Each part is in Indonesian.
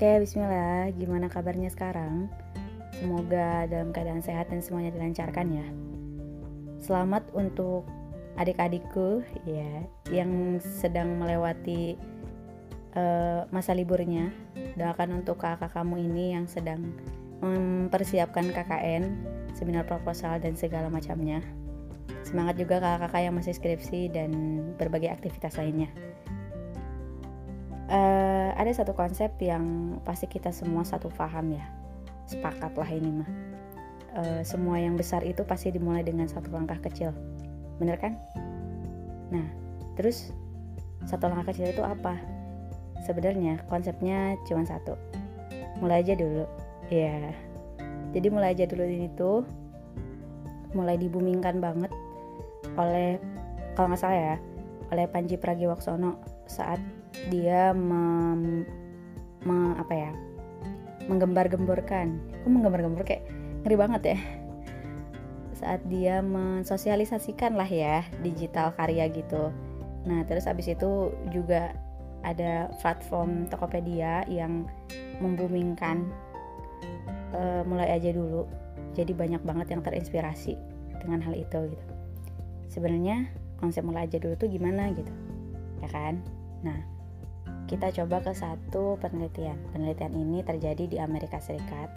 Oke, bismillah. Gimana kabarnya sekarang? Semoga dalam keadaan sehat dan semuanya dilancarkan ya. Selamat untuk adik-adikku ya yang sedang melewati uh, masa liburnya. Doakan untuk kakak kamu ini yang sedang mempersiapkan KKN, seminar proposal dan segala macamnya. Semangat juga kakak-kakak yang masih skripsi dan berbagai aktivitas lainnya uh, ada satu konsep yang pasti kita semua satu paham ya. Sepakat lah ini mah. Uh, semua yang besar itu pasti dimulai dengan satu langkah kecil. Bener kan? Nah terus satu langkah kecil itu apa? Sebenarnya konsepnya cuma satu. Mulai aja dulu. Ya jadi mulai aja dulu ini tuh mulai dibumingkan banget oleh kalau nggak salah ya oleh Panji Pragiwaksono saat dia mem, me, apa ya menggembar-gemborkan. Kok menggembar-gembor? Kayak ngeri banget ya. Saat dia mensosialisasikan lah ya digital karya gitu. Nah terus abis itu juga ada platform Tokopedia yang membumingkan uh, mulai aja dulu. Jadi banyak banget yang terinspirasi dengan hal itu gitu. Sebenarnya konsep mulai aja dulu tuh gimana gitu ya kan? Nah kita coba ke satu penelitian. Penelitian ini terjadi di Amerika Serikat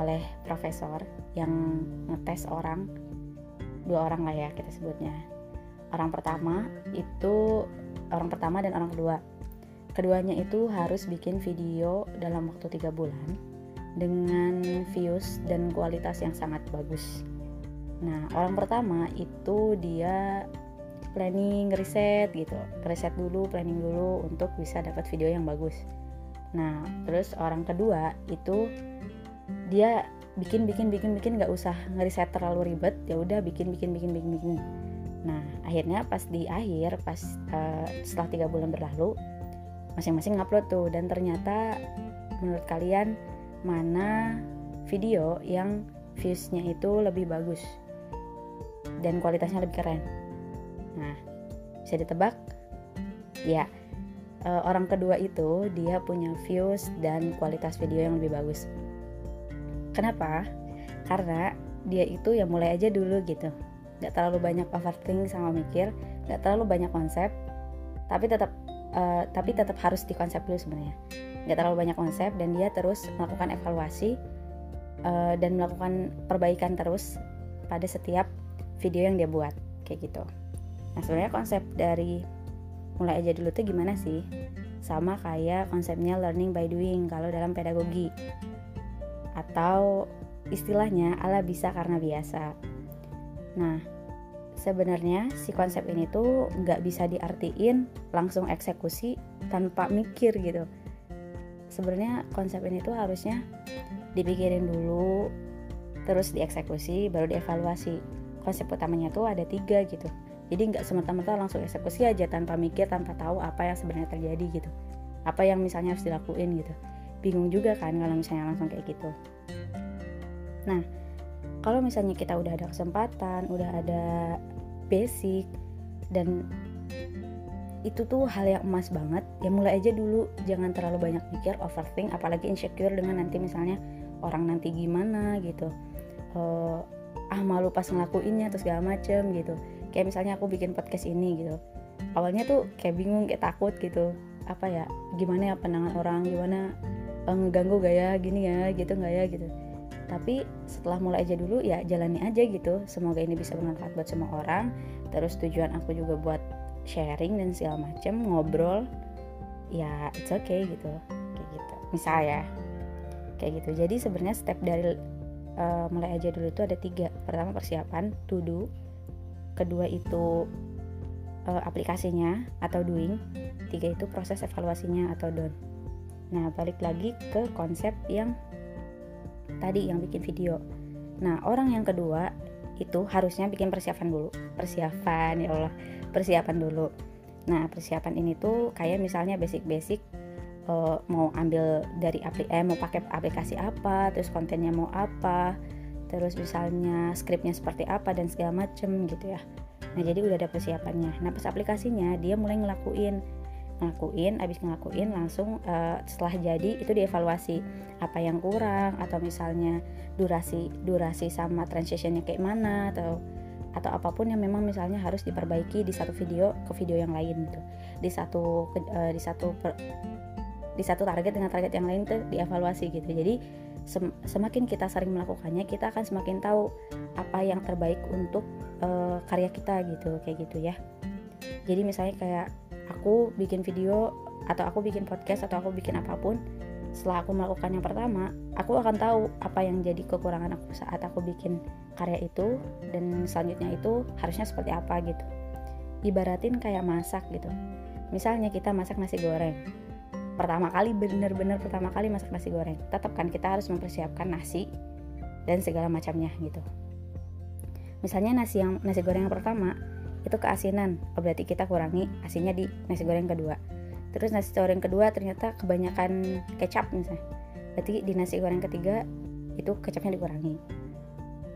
oleh profesor yang ngetes orang dua orang lah ya kita sebutnya. Orang pertama itu orang pertama dan orang kedua. Keduanya itu harus bikin video dalam waktu tiga bulan dengan views dan kualitas yang sangat bagus. Nah, orang pertama itu dia planning riset gitu. Riset dulu planning dulu untuk bisa dapat video yang bagus. Nah terus orang kedua itu dia bikin bikin bikin bikin nggak usah ngeriset terlalu ribet. Ya udah bikin bikin bikin bikin bikin. Nah akhirnya pas di akhir pas uh, setelah tiga bulan berlalu masing-masing ngupload tuh. Dan ternyata menurut kalian mana video yang viewsnya itu lebih bagus? Dan kualitasnya lebih keren Nah, bisa ditebak? Ya, uh, orang kedua itu dia punya views dan kualitas video yang lebih bagus. Kenapa? Karena dia itu ya mulai aja dulu gitu. Gak terlalu banyak overthink sama mikir, gak terlalu banyak konsep, tapi tetap uh, tapi tetap harus dikonsep dulu sebenarnya. Gak terlalu banyak konsep dan dia terus melakukan evaluasi uh, dan melakukan perbaikan terus pada setiap video yang dia buat kayak gitu. Nah sebenarnya konsep dari mulai aja dulu tuh gimana sih? Sama kayak konsepnya learning by doing kalau dalam pedagogi atau istilahnya ala bisa karena biasa. Nah sebenarnya si konsep ini tuh nggak bisa diartiin langsung eksekusi tanpa mikir gitu. Sebenarnya konsep ini tuh harusnya dipikirin dulu, terus dieksekusi, baru dievaluasi. Konsep utamanya tuh ada tiga gitu jadi nggak semata-mata langsung eksekusi aja tanpa mikir tanpa tahu apa yang sebenarnya terjadi gitu. Apa yang misalnya harus dilakuin gitu. Bingung juga kan kalau misalnya langsung kayak gitu. Nah kalau misalnya kita udah ada kesempatan udah ada basic dan itu tuh hal yang emas banget ya mulai aja dulu. Jangan terlalu banyak mikir overthink apalagi insecure dengan nanti misalnya orang nanti gimana gitu. Uh, ah malu pas ngelakuinnya terus segala macem gitu kayak misalnya aku bikin podcast ini gitu. Awalnya tuh kayak bingung kayak takut gitu. Apa ya gimana ya pandangan orang? Gimana uh, ngeganggu gak ya? Gini ya gitu nggak ya gitu. Tapi setelah mulai aja dulu ya jalani aja gitu. Semoga ini bisa bermanfaat buat semua orang. Terus tujuan aku juga buat sharing dan segala macem ngobrol ya it's okay gitu. Kayak gitu. Misalnya kayak gitu. Jadi sebenarnya step dari uh, mulai aja dulu itu ada tiga. Pertama persiapan to do kedua itu uh, aplikasinya atau doing tiga itu proses evaluasinya atau done nah balik lagi ke konsep yang tadi yang bikin video. Nah orang yang kedua itu harusnya bikin persiapan dulu. Persiapan ya Allah. Persiapan dulu. Nah persiapan ini tuh kayak misalnya basic-basic uh, mau ambil dari aplik eh, mau pakai aplikasi apa terus kontennya mau apa terus misalnya skripnya seperti apa dan segala macem gitu ya. Nah jadi udah ada persiapannya. Nah pas aplikasinya dia mulai ngelakuin. Ngelakuin abis ngelakuin langsung uh, setelah jadi itu dievaluasi. Apa yang kurang atau misalnya durasi durasi sama transitionnya kayak mana atau atau apa pun yang memang misalnya harus diperbaiki di satu video ke video yang lain gitu di satu uh, di satu per, di satu target dengan target yang lain tuh dievaluasi gitu. Jadi sem semakin kita sering melakukannya kita akan semakin tahu apa yang terbaik untuk uh, karya kita gitu kayak gitu ya. Jadi misalnya kayak aku bikin video atau aku bikin podcast atau aku bikin apa pun setelah aku melakukan yang pertama aku akan tahu apa yang jadi kekurangan aku saat aku bikin karya itu dan selanjutnya itu harusnya seperti apa gitu. Ibaratin kayak masak gitu. Misalnya kita masak nasi goreng pertama kali bener-bener pertama kali masak nasi goreng. Tetap kan kita harus mempersiapkan nasi dan segala macamnya gitu. Misalnya nasi yang nasi goreng yang pertama itu keasinan. Oh, berarti kita kurangi asinnya di nasi goreng kedua. Terus nasi goreng kedua ternyata kebanyakan kecap misalnya. Berarti di nasi goreng ketiga itu kecapnya dikurangi.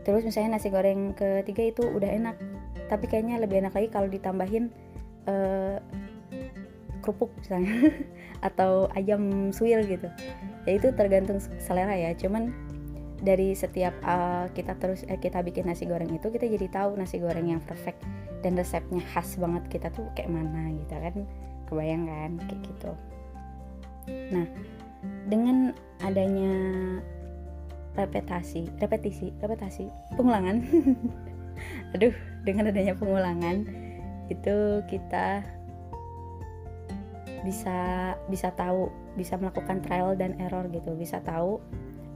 Terus misalnya nasi goreng ketiga itu udah enak tapi kayaknya lebih enak lagi kalau ditambahin uh, kerupuk misalnya atau ayam suwir gitu. Ya itu tergantung selera ya. Cuman dari setiap uh, kita terus eh, kita bikin nasi goreng itu kita jadi tahu nasi goreng yang perfect dan resepnya khas banget kita tuh kayak mana gitu kan. Kebayang kan? Kayak gitu. Nah dengan adanya repetasi repetisi repetasi pengulangan. Aduh dengan adanya pengulangan itu kita bisa bisa tahu bisa melakukan trial dan error gitu. Bisa tahu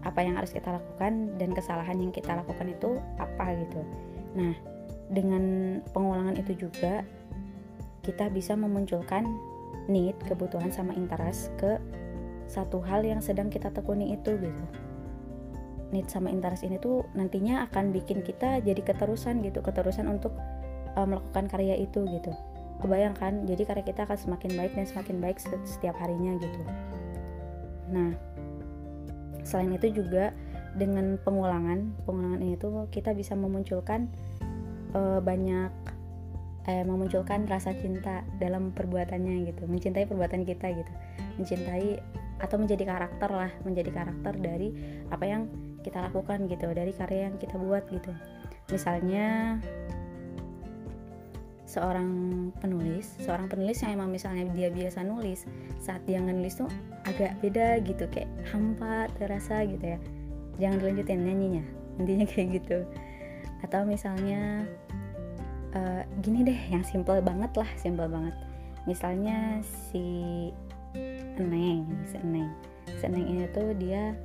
apa yang harus kita lakukan dan kesalahan yang kita lakukan itu apa gitu. Nah dengan pengulangan itu juga kita bisa memunculkan need kebutuhan sama interest ke satu hal yang sedang kita tekuni itu gitu. Need sama interest ini tuh nantinya akan bikin kita jadi keterusan gitu keterusan untuk uh, melakukan karya itu gitu kebayangkan jadi karya kita akan semakin baik dan semakin baik setiap harinya gitu. Nah selain itu juga dengan pengulangan pengulangan ini tuh kita bisa memunculkan uh, banyak eh, memunculkan rasa cinta dalam perbuatannya gitu. Mencintai perbuatan kita gitu. Mencintai atau menjadi karakter lah menjadi karakter dari apa yang kita lakukan gitu dari karya yang kita buat gitu. Misalnya seorang penulis seorang penulis yang emang misalnya dia biasa nulis saat dia nulis tuh agak beda gitu kayak hampa terasa gitu ya. Jangan dilanjutin nyanyinya intinya kayak gitu. Atau misalnya uh, gini deh yang simple banget lah simple banget. Misalnya si Eneng si Eneng. Si Eneng ini tuh dia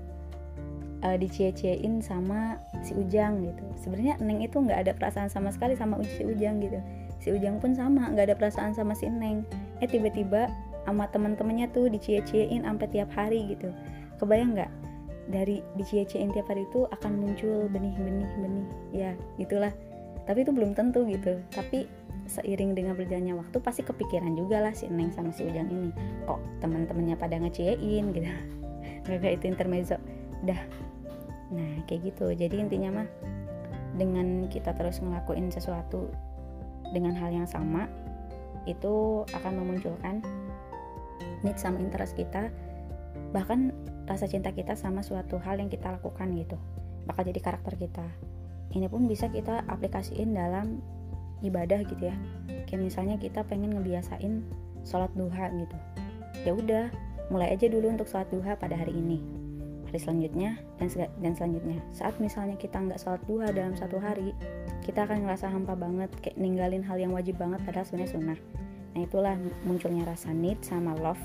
uh, dicie-ciein sama si Ujang gitu. Sebenarnya Neng itu nggak ada perasaan sama sekali sama si Ujang gitu si Ujang pun sama nggak ada perasaan sama si Neng. Eh tiba-tiba sama teman-temannya tuh dicie-ciein sampai tiap hari gitu. Kebayang nggak? Dari dicie-ciein tiap hari itu akan muncul benih-benih benih. Ya gitulah. Tapi itu belum tentu gitu. Tapi seiring dengan berjalannya waktu pasti kepikiran juga lah si Neng sama si Ujang ini. Kok teman-temannya pada ngeciein gitu? Gak itu intermezzo. Dah. Nah kayak gitu. Jadi intinya mah dengan kita terus ngelakuin sesuatu dengan hal yang sama itu akan memunculkan need sama interest kita bahkan rasa cinta kita sama suatu hal yang kita lakukan gitu bakal jadi karakter kita. Ini pun bisa kita aplikasiin dalam ibadah gitu ya. Kayak misalnya kita pengen ngebiasain sholat duha gitu. Ya udah mulai aja dulu untuk sholat duha pada hari ini hari selanjutnya dan dan selanjutnya. Saat misalnya kita nggak sholat duha dalam satu hari kita akan ngerasa hampa banget kayak ninggalin hal yang wajib banget padahal sebenarnya sunnah. Nah itulah munculnya rasa need sama love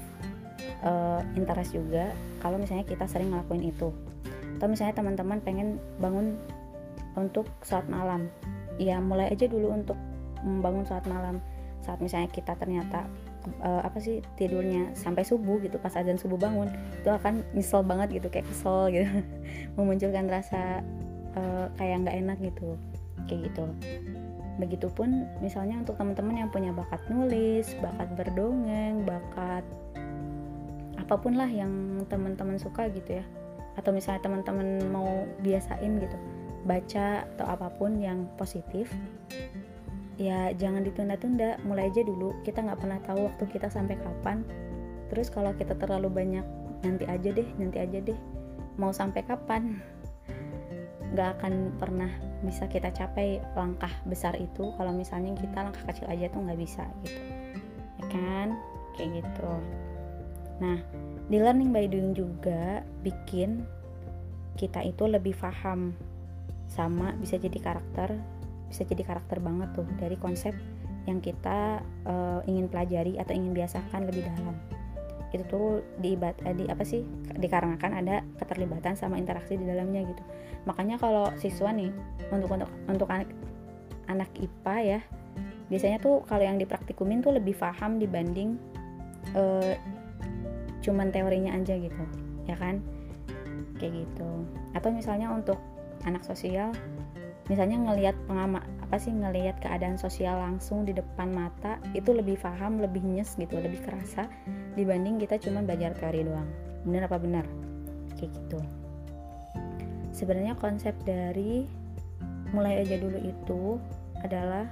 uh, interest juga kalau misalnya kita sering ngelakuin itu. Atau misalnya teman-teman pengen bangun untuk saat malam ya mulai aja dulu untuk membangun saat malam. Saat misalnya kita ternyata uh, apa sih tidurnya sampai subuh gitu pas azan subuh bangun itu akan nyesel banget gitu kayak kesel gitu. Memunculkan rasa uh, kayak nggak enak gitu kayak gitu. Begitupun misalnya untuk teman-teman yang punya bakat nulis bakat berdongeng bakat apa pun lah yang teman-teman suka gitu ya. Atau misalnya teman-teman mau biasain gitu baca atau apa pun yang positif ya jangan ditunda-tunda. Mulai aja dulu. Kita nggak pernah tahu waktu kita sampai kapan. Terus kalau kita terlalu banyak nanti aja deh nanti aja deh. Mau sampai kapan? Nggak akan pernah bisa kita capai langkah besar itu. Kalau misalnya kita langkah kecil aja tuh nggak bisa gitu. Ya kan? Kayak gitu. Nah di learning by doing juga bikin kita itu lebih paham sama bisa jadi karakter bisa jadi karakter banget tuh dari konsep yang kita uh, ingin pelajari atau ingin biasakan lebih dalam. Itu tuh di, eh, di apa sih dikarenakan ada keterlibatan sama interaksi di dalamnya gitu. Makanya kalau siswa nih untuk untuk untuk anak anak IPA ya biasanya tuh kalau yang dipraktikumin tuh lebih paham dibanding uh, cuman teorinya aja gitu ya kan? Kayak gitu. Atau misalnya untuk anak sosial misalnya ngelihat pengamat apa sih ngelihat keadaan sosial langsung di depan mata itu lebih paham lebih nyes gitu lebih kerasa dibanding kita cuma belajar teori doang. Bener apa benar kayak gitu. Sebenarnya konsep dari mulai aja dulu itu adalah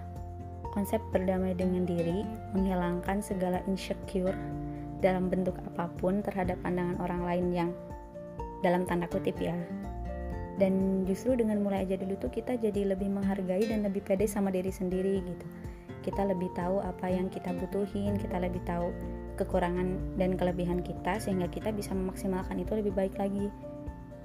konsep berdamai dengan diri menghilangkan segala insecure dalam bentuk apa pun terhadap pandangan orang lain yang dalam tanda kutip ya dan justru dengan mulai aja dulu tuh kita jadi lebih menghargai dan lebih pede sama diri sendiri gitu. Kita lebih tahu apa yang kita butuhin kita lebih tahu kekurangan dan kelebihan kita sehingga kita bisa memaksimalkan itu lebih baik lagi.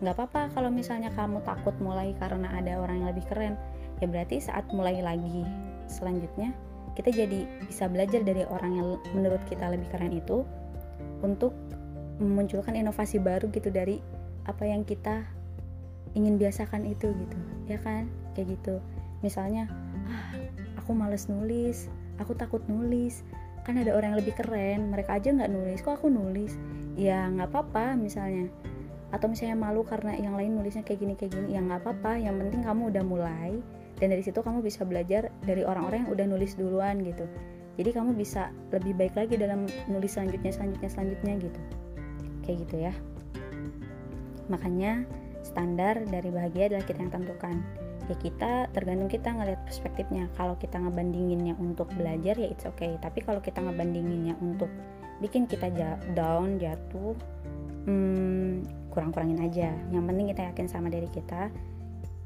Nggak apa-apa kalau misalnya kamu takut mulai karena ada orang yang lebih keren ya berarti saat mulai lagi selanjutnya kita jadi bisa belajar dari orang yang menurut kita lebih keren itu untuk memunculkan inovasi baru gitu dari apa yang kita ingin biasakan itu gitu ya kan? Kayak gitu. Misalnya ah, aku males nulis aku takut nulis. Kan ada orang yang lebih keren mereka aja nggak nulis kok aku nulis? Ya nggak apa-apa misalnya. Atau misalnya malu karena yang lain nulisnya kayak gini kayak gini ya nggak apa-apa. Yang penting kamu udah mulai dan dari situ kamu bisa belajar dari orang-orang yang udah nulis duluan gitu. Jadi kamu bisa lebih baik lagi dalam nulis selanjutnya selanjutnya selanjutnya gitu. Kayak gitu ya. Makanya standar dari bahagia adalah kita yang tentukan. Ya kita tergantung kita ngelihat perspektifnya. Kalau kita ngebandinginnya untuk belajar ya it's okay. Tapi kalau kita ngebandinginnya untuk bikin kita down jatuh hmm, kurang-kurangin aja. Yang penting kita yakin sama diri kita.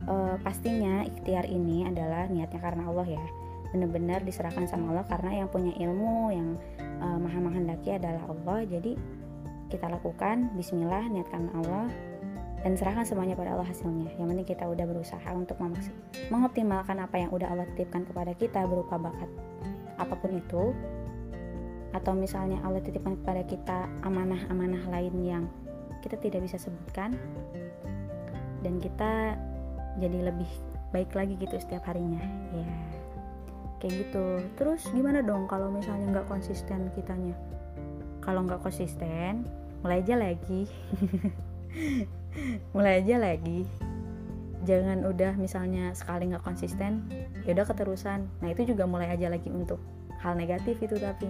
Uh, pastinya ikhtiar ini adalah niatnya karena Allah ya. Benar-benar diserahkan sama Allah karena yang punya ilmu yang uh, maha menghendaki adalah Allah. Jadi kita lakukan Bismillah niatkan Allah dan serahkan semuanya pada Allah hasilnya. Yang penting kita udah berusaha untuk mengoptimalkan apa yang udah Allah titipkan kepada kita berupa bakat apa pun itu. Atau misalnya Allah titipkan kepada kita amanah-amanah lain yang kita tidak bisa sebutkan. Dan kita jadi lebih baik lagi gitu setiap harinya. Ya kayak gitu. Terus gimana dong kalau misalnya nggak konsisten kitanya? Kalau nggak konsisten mulai aja lagi mulai aja lagi. Jangan udah misalnya sekali nggak konsisten ya udah keterusan. Nah itu juga mulai aja lagi untuk hal negatif itu tapi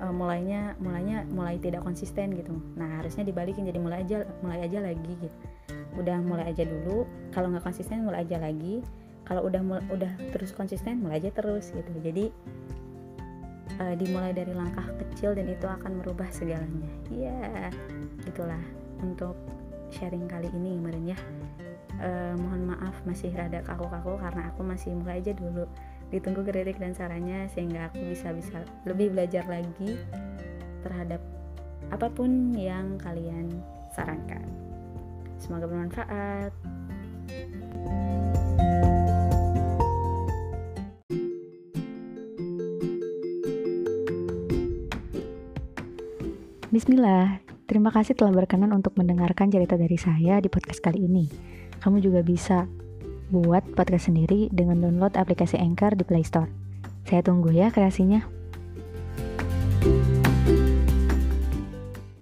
uh, mulainya mulainya mulai tidak konsisten gitu. Nah harusnya dibalikin. Jadi mulai aja mulai aja lagi gitu. Udah mulai aja dulu. Kalau nggak konsisten mulai aja lagi. Kalau udah udah terus konsisten mulai aja terus gitu. Jadi uh, dimulai dari langkah kecil dan itu akan merubah segalanya. Ya yeah, gitulah untuk sharing kali ini kemarin ya. Uh, mohon maaf masih rada kaku-kaku karena aku masih mulai aja dulu ditunggu kritik dan sarannya sehingga aku bisa bisa lebih belajar lagi terhadap apa pun yang kalian sarankan. Semoga bermanfaat. Bismillah, Terima kasih telah berkenan untuk mendengarkan cerita dari saya di podcast kali ini. Kamu juga bisa buat podcast sendiri dengan download aplikasi Anchor di Play Store. Saya tunggu ya kreasinya.